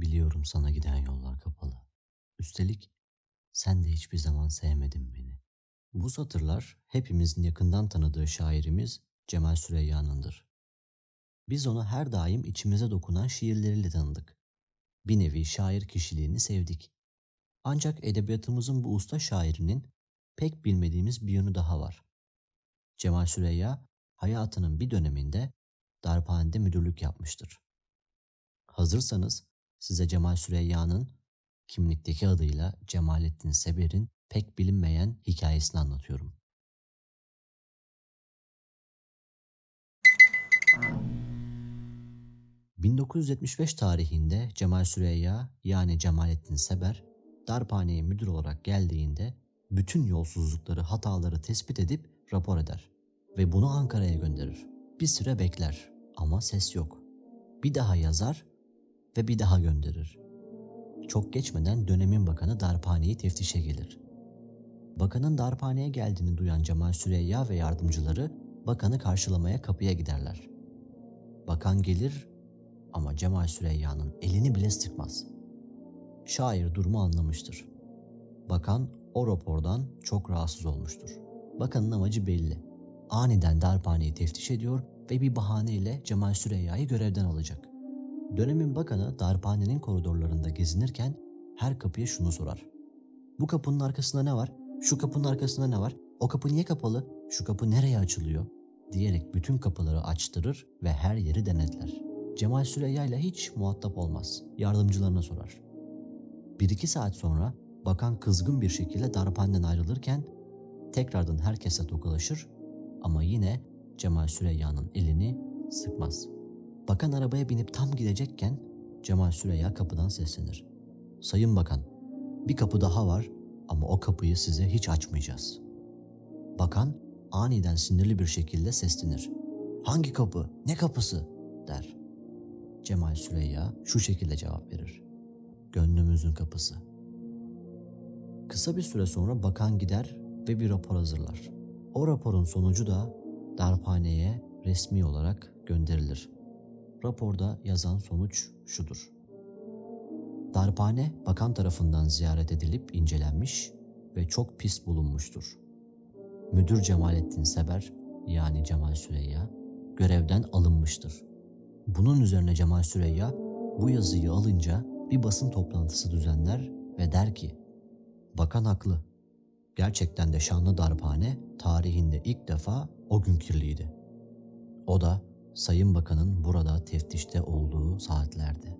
Biliyorum sana giden yollar kapalı. Üstelik sen de hiçbir zaman sevmedin beni. Bu satırlar hepimizin yakından tanıdığı şairimiz Cemal Süreyya'nındır. Biz onu her daim içimize dokunan şiirleriyle tanıdık. Bir nevi şair kişiliğini sevdik. Ancak edebiyatımızın bu usta şairinin pek bilmediğimiz bir yönü daha var. Cemal Süreyya hayatının bir döneminde darphanede müdürlük yapmıştır. Hazırsanız size Cemal Süreyya'nın kimlikteki adıyla Cemalettin Seber'in pek bilinmeyen hikayesini anlatıyorum. ...1975 tarihinde Cemal Süreyya yani Cemalettin Seber darphaneye müdür olarak geldiğinde bütün yolsuzlukları, hataları tespit edip rapor eder ve bunu Ankara'ya gönderir. Bir süre bekler ama ses yok. Bir daha yazar ve bir daha gönderir. Çok geçmeden dönemin bakanı darphaneyi teftişe gelir. Bakanın darphaneye geldiğini duyan Cemal Süreyya ve yardımcıları bakanı karşılamaya kapıya giderler. Bakan gelir ama Cemal Süreyya'nın elini bile sıkmaz. Şair durumu anlamıştır. Bakan o rapordan çok rahatsız olmuştur. Bakanın amacı belli. Aniden darphaneyi teftiş ediyor ve bir bahaneyle Cemal Süreyya'yı görevden alacak. Dönemin bakanı darphanenin koridorlarında gezinirken her kapıya şunu sorar. Bu kapının arkasında ne var? Şu kapının arkasında ne var? O kapı niye kapalı? Şu kapı nereye açılıyor? diyerek bütün kapıları açtırır ve her yeri denetler. Cemal Süreyya ile hiç muhatap olmaz. Yardımcılarına sorar. Bir iki saat sonra bakan kızgın bir şekilde darphaneden ayrılırken tekrardan herkese tokalaşır ama yine Cemal Süreyya'nın elini sıkmaz. Bakan arabaya binip tam gidecekken Cemal Süreyya kapıdan seslenir. Sayın Bakan, bir kapı daha var ama o kapıyı size hiç açmayacağız. Bakan aniden sinirli bir şekilde seslenir. Hangi kapı? Ne kapısı? der. Cemal Süreyya şu şekilde cevap verir. Gönlümüzün kapısı. Kısa bir süre sonra bakan gider ve bir rapor hazırlar. O raporun sonucu da darphaneye resmi olarak gönderilir. Raporda yazan sonuç şudur. Darphane bakan tarafından ziyaret edilip incelenmiş ve çok pis bulunmuştur. Müdür Cemalettin Seber yani Cemal Süreyya görevden alınmıştır. Bunun üzerine Cemal Süreyya bu yazıyı alınca bir basın toplantısı düzenler ve der ki Bakan haklı. Gerçekten de şanlı darphane tarihinde ilk defa o gün kirliydi. O da Sayın Bakan'ın burada teftişte olduğu saatlerdi.